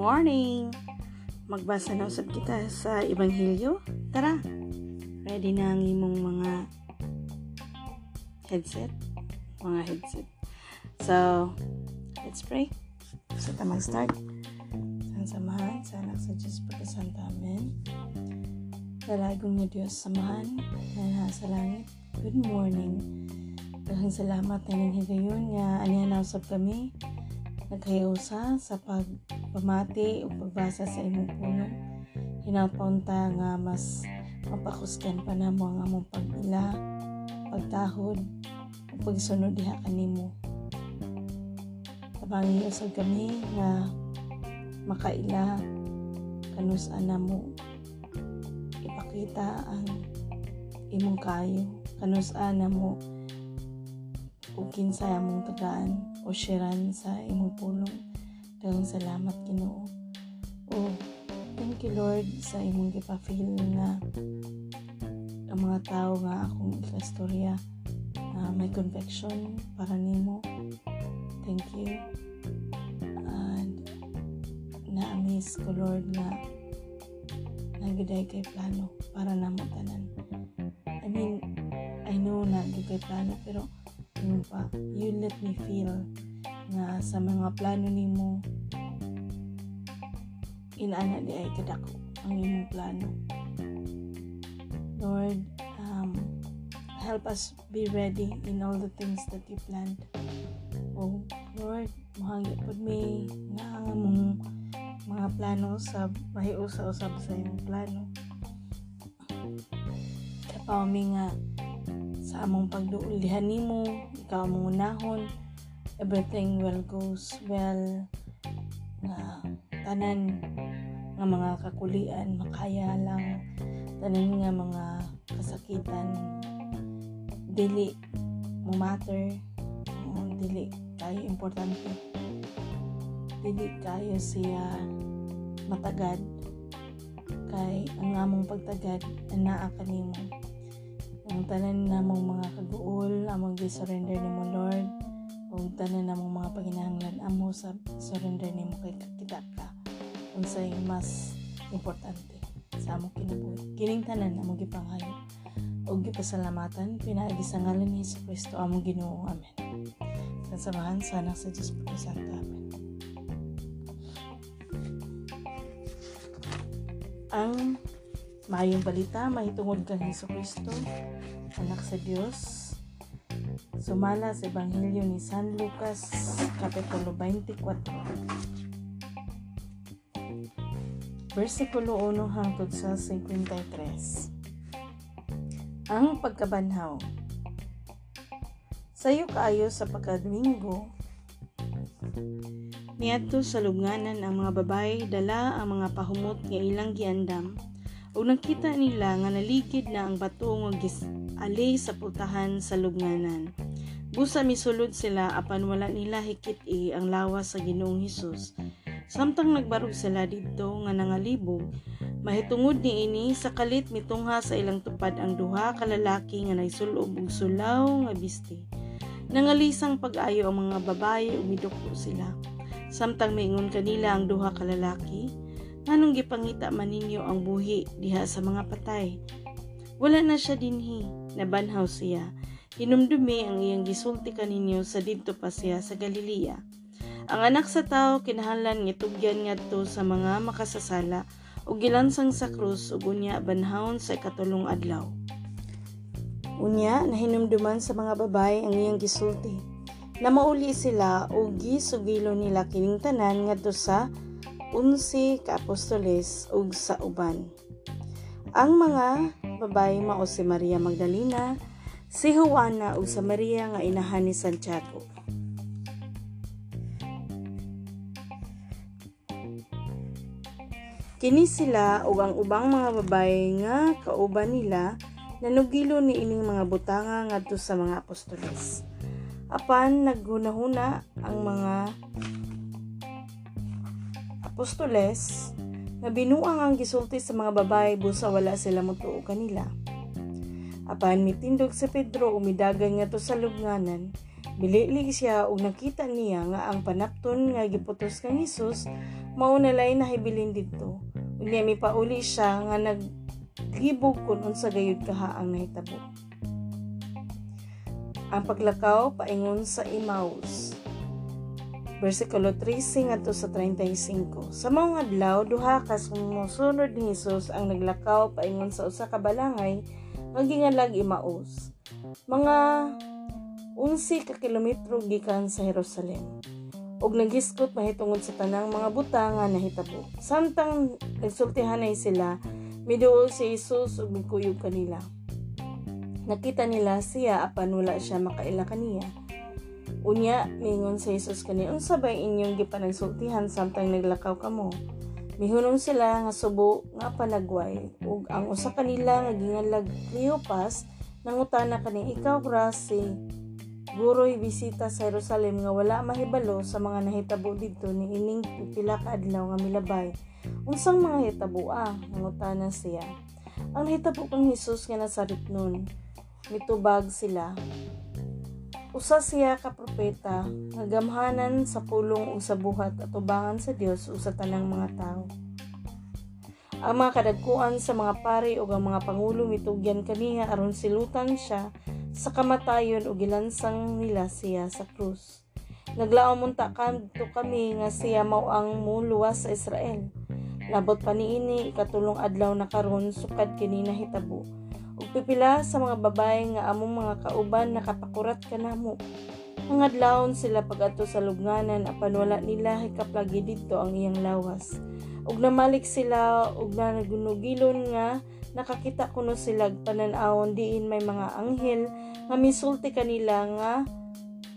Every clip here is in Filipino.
morning! Magbasa na usab kita sa Ebanghelyo. Tara! Ready na ang imong mga headset? Mga headset. So, let's pray. So, ta mag-start. Ang samahan sa anak sa Diyos Pagkasanta. Amen. Dalagong na Diyos samahan na nasa langit. Good morning. Daghang salamat na higayon nga anihan na usab kami nagkayusa sa pagpamati o pagbasa sa imong puno. Hinapunta nga mas mapakuskan pa na mo ang among pagila, pagtahod, o pagsunod diha kanimo. Tabangi usab kami nga makaila kanus na mo ipakita ang imong kayo kanus na mo ug kinsay among tagaan o shiran sa imong pulong. Daghang salamat Ginoo. O thank you Lord sa imong gipa-feel nga ang mga tao nga akong ikastorya uh, may conviction para nimo. Thank you. And na-amaze ko Lord nga nagiday kay plano para namo. I mean, I know na kay plano pero yun pa, you let me feel nga sa mga plano nimo inana di ay kadako ang imong plano. Lord, um, help us be ready in all the things that you planned. Oh, Lord, mahangi po mi nga ang among mga plano sa mahiusa-usab sa imong plano. Kapaw mi nga sa among pagduulihan nimo ikaw among unahon. Everything will goes well. Nga tanan nga mga kakulian makaya lang. Tanan nga mga kasakitan dili mo matter. Dili kayo importante. Dili kayo siya matagad. Kay ang among pagtagad anaa kanimo ang tanan namong mga kaguol among gi-surrender nimo Lord. Ug tanan namong mga paginahanglan amo sa surrender nimo kay kita ka unsay mas importante sa among kinabuhi. Kining tanan among gipanghayo ug gipasalamatan pinaagi sa ngalan ni Kristo among Ginoo. Amen. Sa samahan sa anak sa amen. Ang Mayong balita, mahitungod kang Heso Kristo, anak sa Diyos. Sumala sa Ebanghelyo ni San Lucas, Kapitulo 24. Versikulo 1 hangtod sa 53. Ang pagkabanhaw. Sayo kaayo sa pagkadwinggo, niadto sa lubnganan ang mga babay dala ang mga pahumot nga ilang giandam ug nakita nila nga naligid na ang bato nga ali sa putahan sa lubnganan. Busa misulod sila apan wala nila hikit-i ang lawas sa Ginoong Hesus. Samtang nagbarog sila didto nga nangalibog, mahitungod ni ini sa kalit mitungha sa ilang tupad ang duha ka lalaki nga nagsulob og sulaw nga bisti. Nangalisang pag-ayo ang mga babaye ug miduklo sila. Samtang maingon kanila ang duha ka lalaki, nganong gipangita man ninyo ang buhi diha sa mga patay. Wala na siya dinhi, nabanhaw siya. Hinumdumi ang iyang gisulti kaninyo sa didto pa siya sa Galilea. Ang anak sa tao kinahanglan nga tugyan ngadto sa mga makasasala ug gilansang sa krus ug unya banhawon sa ikatulong adlaw. Unya nahinumduman sa mga babay ang iyang gisulti. Namauli sila ug gisugilo nila kining tanan ngadto sa unsi ka apostoles ug sa uban. Ang mga babay mao si Maria Magdalena, si Juana ug sa Maria nga inahan ni Santiago. Kini sila ug ang ubang mga babay nga kauban nila nanugilo ni ining mga butanga ngadto sa mga apostoles. Apan naghunahuna ang mga apostoles nga binuang ang gisulti sa mga babae busa wala sila motuo kanila. Apan mitindog si Pedro umidagan nga to sa lubnganan, bililig siya ug nakita niya nga ang panapton nga giputos kang Hesus mao na lay nahibilin didto unya mi pauli siya nga naglibog kun unsa gayud kaha ang nahitabo. Ang paglakaw paingon sa Emmaus versikulo 13 ngadto sa 35 sa mga adlaw duha ka sumusunod ni Hesus ang naglakaw paingon sa usa ka balangay nga gingalag Emmaus mga 11 ka kilometro gikan sa Jerusalem. Ug naghiskot mahitungod sa tanang mga butang nga nahitabo. Samtang nagsultihanay sila miduol si Hesus ug migkuyog kanila. Nakita nila siya apan wala siya makaila kaniya. Unya, mingon sa Jesus kani, unsa ba inyong gipanagsultihan samtang naglakaw kamo? Mihunong sila nga subo nga panagway ug ang usa kanila nga gingalag Cleopas nangutana kani ikaw ra si Guroy bisita sa Jerusalem nga wala mahibalo sa mga nahitabo didto ni ining pila ka adlaw nga milabay. Unsang mga hitabo ah? Nangutana siya. Ang nahitabo kang Hesus nga nasarit nun mitubag sila. Usa siya ka propeta nga gamhanan sa pulong sa buhat at ubangan sa Dios sa tanang mga tao. Ang mga kadagkuan sa mga pari ug ang mga pangulo mitugyan kaniya aron silutan siya sa kamatayon ug gilansang nila siya sa krus. Naglaom munta kanto kami nga siya mao ang muluwas sa Israel. Labot pa niini ikatulong adlaw na karon sukad kini nahitabo ug pipila sa mga babae nga among mga kauban nakapakurat kanamo mga adlawon sila pag-ato sa lubnganan apan wala nila hikaplagi didto ang iyang lawas. Ug namalik sila ug na nagunugilon nga nakakita kuno sila panan-awon diin may mga anghel nga misulti kanila nga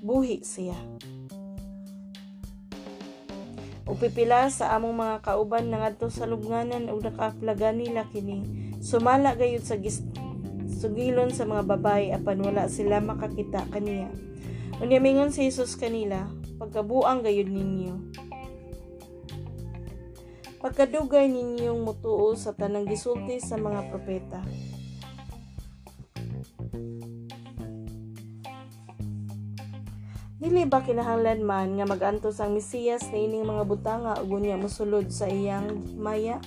buhi siya. Ug pipila sa among mga kauban nangadto sa lubnganan ug nakaplaga nila kini. Sumala gayud sa gis sugilon sa mga babae apan wala sila makakita kaniya. Unya mingon si Jesus kanila, pagkabuang gayud ninyo. Pagkadugay ninyong mutuo sa tanang gisulti sa mga propeta. Dili ba kinahanglan man nga magantos ang Mesiyas na ining mga butanga ug unya mosulod sa iyang maya?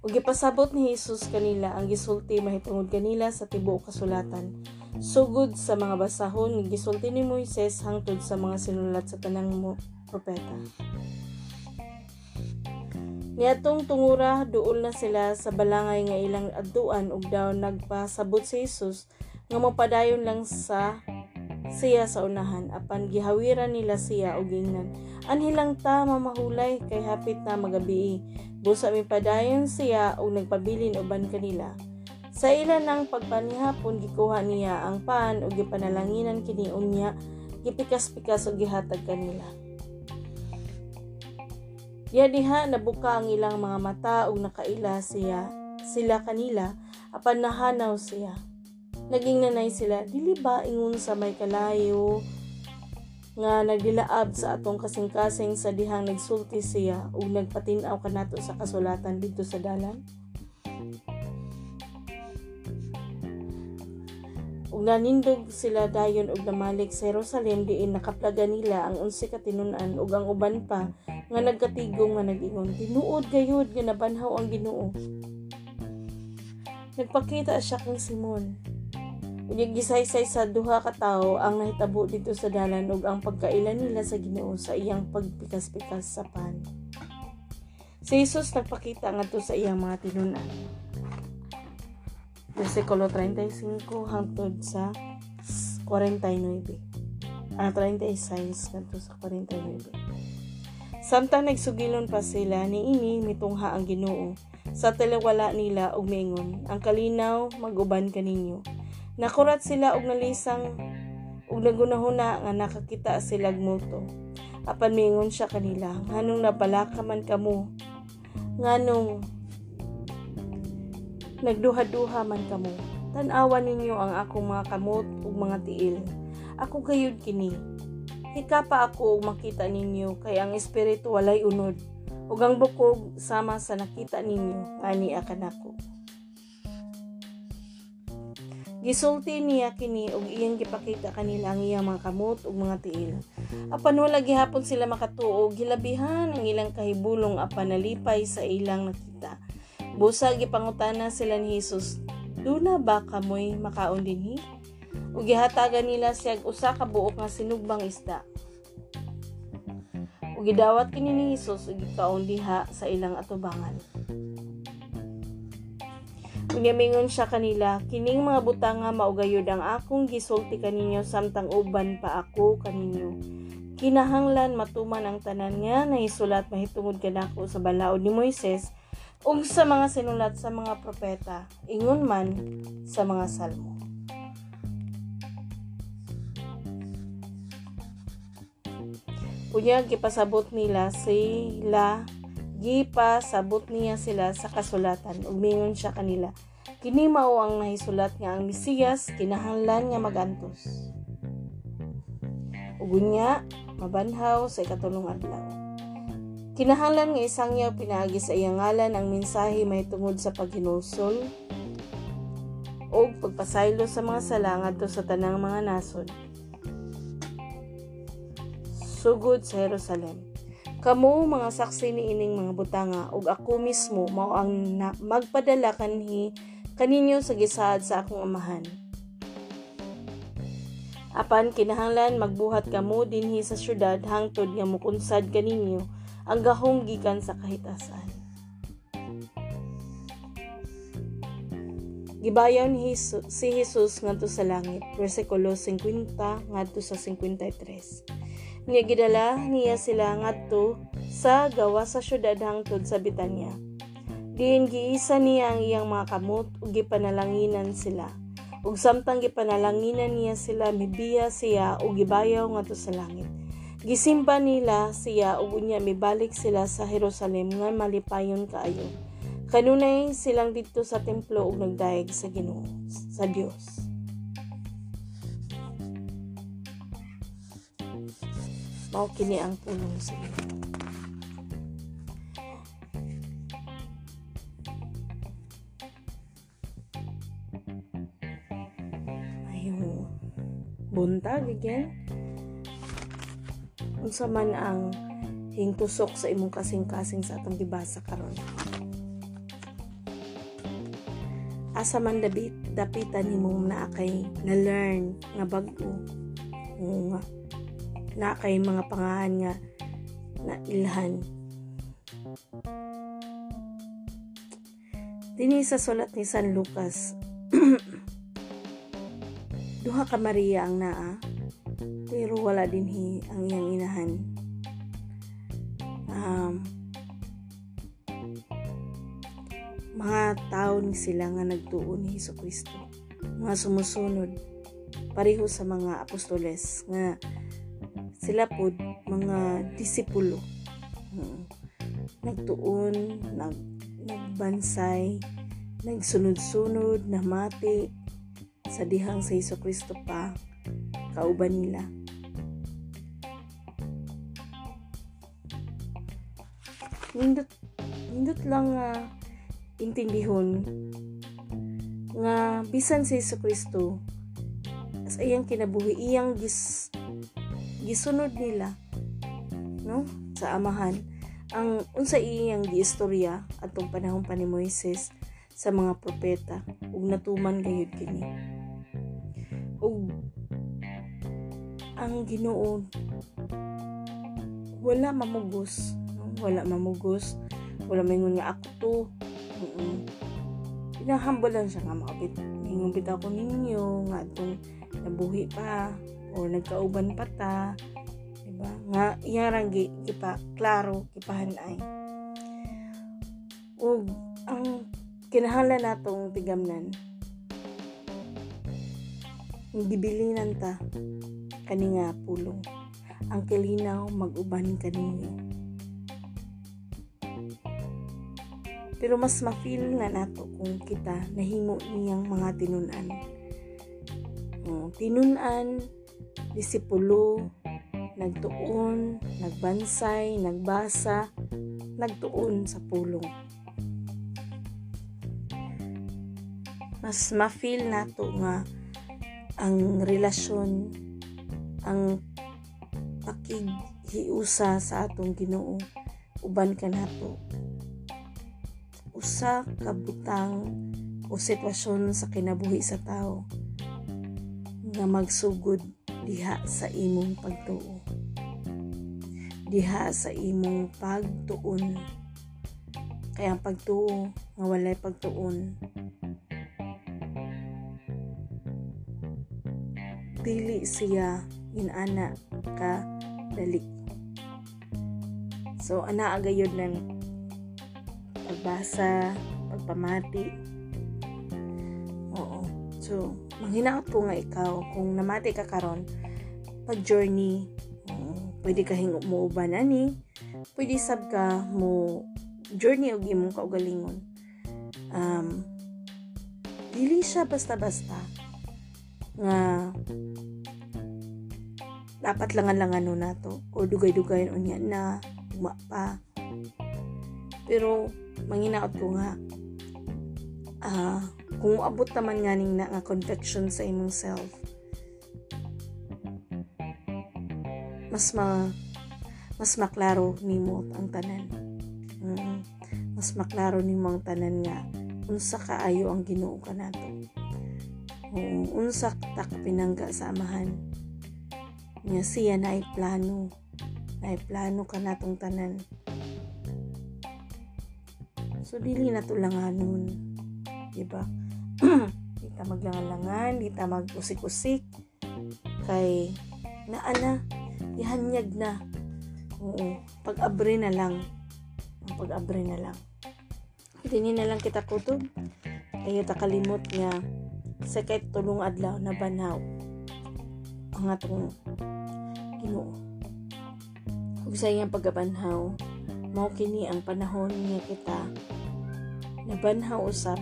Ug gipasabot ni Jesus kanila ang gisulti mahitungod kanila sa tibuok kasulatan. Sugod sa mga basahon nga gisulti ni Moises hangtod sa mga sinulat sa tanang mo propeta. Niatong tungura duol na sila sa balangay nga ilang adtuan ug daw nagpasabot si Jesus nga mopadayon lang sa siya sa unahan apan gihawiran nila siya og ingnan anhilang ta mamahulay kay hapit na magabi Busa mi padayon siya ug nagpabilin uban kanila. Sa ilan ng pagpanihapon gikuha niya ang pan ug gipanalanginan kini unya gipikas-pikas ug gihatag kanila. Ya diha nabuka ang ilang mga mata ug nakaila siya sila kanila apan nahanaw siya. Naging nanay sila, dili ba ingon sa may kalayo nga nagdilaab sa atong kasing-kasing sa dihang nagsulti siya ug nagpatinaw kanato sa kasulatan didto sa dalan. Ug nanindog sila dayon og namalik sa Jerusalem diin nakaplaga nila ang unsi ka tinunan ug ang uban pa nga nagkatigong nga nagingon tinuod gayud nga nabanhaw ang Ginoo. Nagpakita siya kang Simon Unyag gisaysay sa duha ka tawo ang nahitabo dito sa dalan ug ang pagkailan nila sa Ginoo sa iyang pagpikas-pikas sa pan. Si Jesus nagpakita ngadto sa iyang mga tinunan. Versikulo 35 hangtod sa 49. Ah, 36 ngadto sa 49. Samtang nagsugilon pa sila ni ini mitungha ang Ginoo sa talawala nila og mingon ang kalinaw maguban kaninyo Nakurat sila og nalisang ug nagunahuna nga nakakita sila multo. Apan mingon siya kanila, nganong nabalaka man kamo? Nganong nagduha-duha man kamo? Tan-awan ninyo ang akong mga kamot ug mga tiil. Ako gayud kini. Hika pa ako ug makita ninyo kay ang espiritu walay unod ug ang bukog sama sa nakita ninyo ani akan ako. Gisulti niya kini og iyang gipakita kanila ang iyang mga kamot ug mga tiil. Apan wala gihapon sila makatuog, gilabihan ang ilang kahibulong apan nalipay sa ilang nakita. Busa gipangutana sila ni Hesus, Duna ba kamoy makaon dinhi? Ug gihatagan nila siya usa ka buok nga sinugbang isda. Ug gidawat kini ni Hesus ug gikaon diha sa ilang atubangan. Unyamingon siya kanila, kining mga butanga maugayod ang akong gisulti kaninyo samtang uban pa ako kaninyo. Kinahanglan matuman ang tanan nga na isulat mahitungod kanako sa balaod ni Moises ug sa mga sinulat sa mga propeta, ingon man sa mga salmo. Unya gipasabot nila sila gipasabot niya sila sa kasulatan. Ug mingon siya kanila. Kini mao ang nahisulat nga ang Mesiyas kinahanglan nga magantos. Ug unya mabanhaw sa ikatulong adlaw. Kinahanglan nga isang yaw pinaagi sa iyang ngalan ang mensahe may tungod sa paghinulsol o pagpasaylo sa mga sala ngadto sa tanang mga nasod. Sugod sa Jerusalem Kamo mga saksi ni ining mga butanga ug ako mismo mao ang na- magpadala kanhi kaninyo sa gisaad sa akong amahan. Apan kinahanglan magbuhat kamo dinhi sa syudad hangtod nga mukunsad kaninyo ang gahong gikan sa kahitasan. Gibayaw ni si Jesus ngadto sa langit, versikulo 50 ngadto sa 53 niya gidala niya sila ngadto sa gawa sa syudad hangtod sa Bitanya. Diin giisa niya ang iyang mga kamot ug gipanalanginan sila. Ug samtang gipanalanginan niya sila mibiya siya ug gibayaw ngadto sa langit. Gisimba nila siya ug unya mibalik sila sa Jerusalem nga malipayon kaayo. Kanunay silang dito sa templo ug nagdayeg sa Ginoo sa Dios. Mao kini ang pulong sa iyo. Ayun. Buntag again. Unsa man ang hingtusok sa imong kasing-kasing sa atong gibasa karon. Asa man dabit dapitan nimong naa na learn nga bag-o. nga na kay mga pangahan nga na ilhan. Dini sa sulat ni San Lucas, duha ka Maria ang naa, pero wala dinhi ang iyang inahan. Um, mga tao ni sila nga nagtuo ni Hesus Kristo, mga sumusunod pareho sa mga apostoles nga sila po mga disipulo hmm. nagtuon nag nagbansay nagsunod-sunod na mati sa dihang sa Hesus Kristo pa kauban nila nindot nindot lang uh, intindihon nga bisan sa Hesus Kristo sa iyang kinabuhi iyang gis gisunod nila no sa amahan ang unsa iyang giistorya atong panahon pa ni Moises sa mga propeta ug natuman gayud kini. Ug ang Ginoo wala mamugos no? wala mamugos wala maingon nga ako to. Mm pinahambol lang siya nga makapit ingon bitaw ko ninyo nga atong nabuhi pa o nagkauban pa ta diba? Nga iyang gi kipa klaro kipahanay ug ang kinahanglan natong tigamnan gibilinan ta kani nga pulong ang kilinaw mag-uban kaninyo pero mas ma-feel na nato kung kita nahimo niyang mga tinunan. Oh, tinunan disipulo, nagtuon, nagbansay, nagbasa, nagtuon sa pulong. Mas ma-feel nato nga ang relasyon, ang pakighiusa sa atong Ginoo uban ka nato usa ka butang o sitwasyon sa kinabuhi sa tao nga magsugod diha sa imong pagtuo. Diha sa imong pagtuon. Kaya ang pagtuo nga walay pagtuon. Dili siya inana ka dali so ana agayod ng pagbasa pagpamati. Oo. So manghinaot ko nga ikaw. Kung namati ka karon pag journey um, pwede ka hingo mo uban ani pwede sab ka mo journey og imong kaugalingon. Um, dili siya basta-basta nga dapat langan-langan no nato o dugay-dugay unya na ugma pa. Pero manginaot ko nga uh, kung abot naman nga ning na nga conviction sa imong self mas ma mas maklaro nimo ang tanan mm, mas maklaro nimo ang tanan nga unsa kaayo ang Ginoo kanato um, unsa ta pinangga sa amahan Nya siya na plano. Na plano ka natong tanan. So, dili na to langanon. Diba? di ta maglangan-langan, di ta magusik-usik. Kay, naana, ihanyag na. Oo, pag-abre na lang. Ang pag-abre na lang. Dini na lang kita kutob. Ayo ta kalimot nga sa kahit tulong adlaw na banaw ang atong Ginoo. Ug sa iyang pagabanhaw, mao kini ang panahon niya kita nabanhaw usab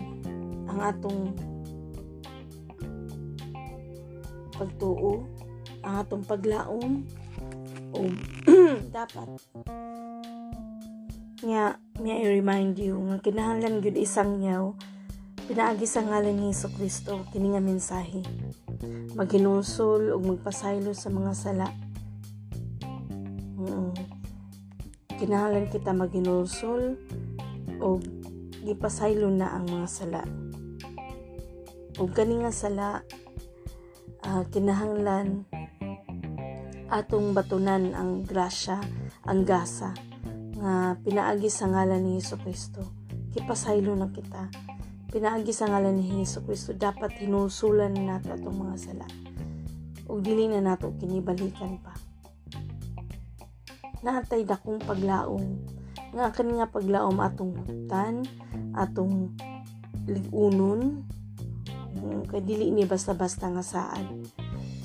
ang atong pagtuo, ang atong paglaom o dapat nga may i-remind you nga kinahanglan gyud isang yaw pinaagi sa ngalan ni Hesus Kristo kini nga mensahe maghinusol ug magpasaylo sa mga sala. Mm. Kinahanglan kita maghinusol ug gipasaylo na ang mga sala. Ug kani nga sala uh, kinahanglan atong batunan ang grasya, ang gasa nga pinaagi sa ngalan ni Hesus Kristo. Kipasaylo na kita. Pinaagi sa ngalan ni Hesus Kristo. Dapat hinusulan nato atong mga sala. Ug dili na nato kinibalikan pa. Natay dakong paglaom. Nga kani nga paglaom atong hutan atong ligunon kay dili ni basta-basta nga saad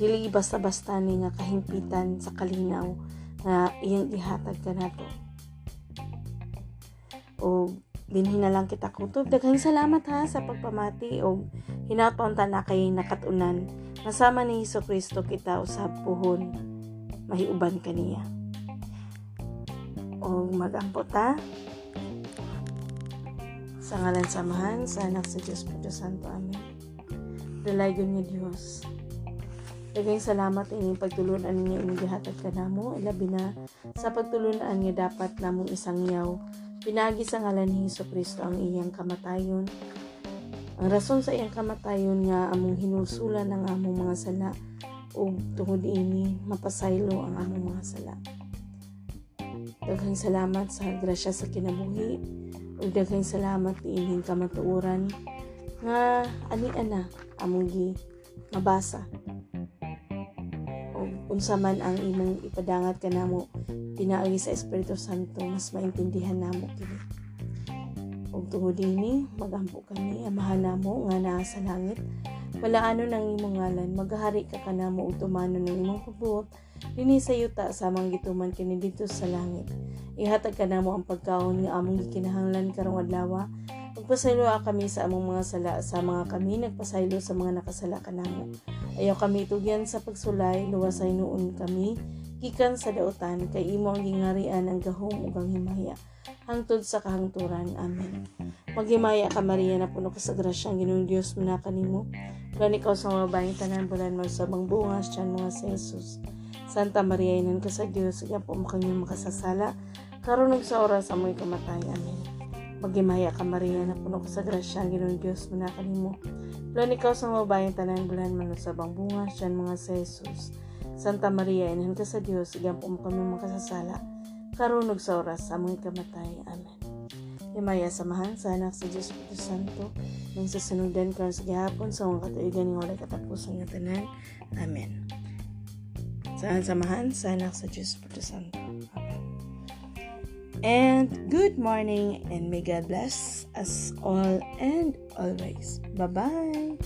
dili basta-basta ni nga kahimpitan sa kalinaw nga iyang ihatag kanato o dinhi na lang kita kutob daghang salamat ha sa pagpamati o hinapaunta na kay nakatunan. Nasama ni Hesus Kristo kita usab puhon mahiuban kaniya o magampot ha. Sa ngalan samahan sa anak sa Diyos Puto Santo. Amen Dalaygon niya Diyos Daghang salamat ining pagtulunan ninyo inyong gihatag kanamo ilabi na sa pagtulunan niya dapat namong isang yaw Pinagi sa ngalan ni Hesus Kristo ang iyang kamatayon. Ang rason sa iyang kamatayon nga among hinusulan ang among mga sala ug tungod ini mapasaylo ang among mga sala. Daghang salamat sa grasya sa kinabuhi ug daghang salamat ining kamatuoran nga ani ana among gi mabasa. Ug unsa man ang imong ipadangat kanamo pinaagi sa Espiritu Santo mas maintindihan namo kini. Ug tungod ini magampo kami amahan namo nga naa sa langit. Wala ano nang imong ngalan magahari ka kanamo ug tumano ng imong pagbuot dinhi sa yuta samang gituman kini dito sa langit. Ihatag kanamo ang pagkaon nga among gikinahanglan karong adlaw Magpasaylo kami sa among mga sala sa mga kami nagpasaylo sa mga nakasala kanamo. Ayaw kami tugyan sa pagsulay, luwasay noon kami gikan sa dautan kay imo ang gingarian ang gahom ug ang himaya hangtod sa kahangturan amen maghimaya ka Maria na puno ka sa grasya ang Ginoong Dios mo na kanimo Gani ka sa mga bayin tanan bulan magsabang bungas tiyan mga sa Santa Maria, inan ka sa Dios, iyan po mo kami makasasala, karon sa oras sa mo'y kamatay. Amen. Magimaya ka Maria, na puno ko sa grasya, ang Ginoong Diyos, manakal mo. Bulan ikaw sa mga bayan tanan bulan man sa bang bunga, siyan mga sa. Santa Maria, inan ka sa Dios, iyan po mo kami makasasala, karon ug sa oras sa mo'y kamatay. Amen. Himaya samahan sa anak sa Diyos Espiritu Santo, nang sa sunudan karon sa gihapon sa mga katuigan ng walay katapusan nga tanan. Amen. Saan samahan sa anak sa Diyos Espiritu Santo. Amen. And good morning and may God bless us all and always. Bye-bye.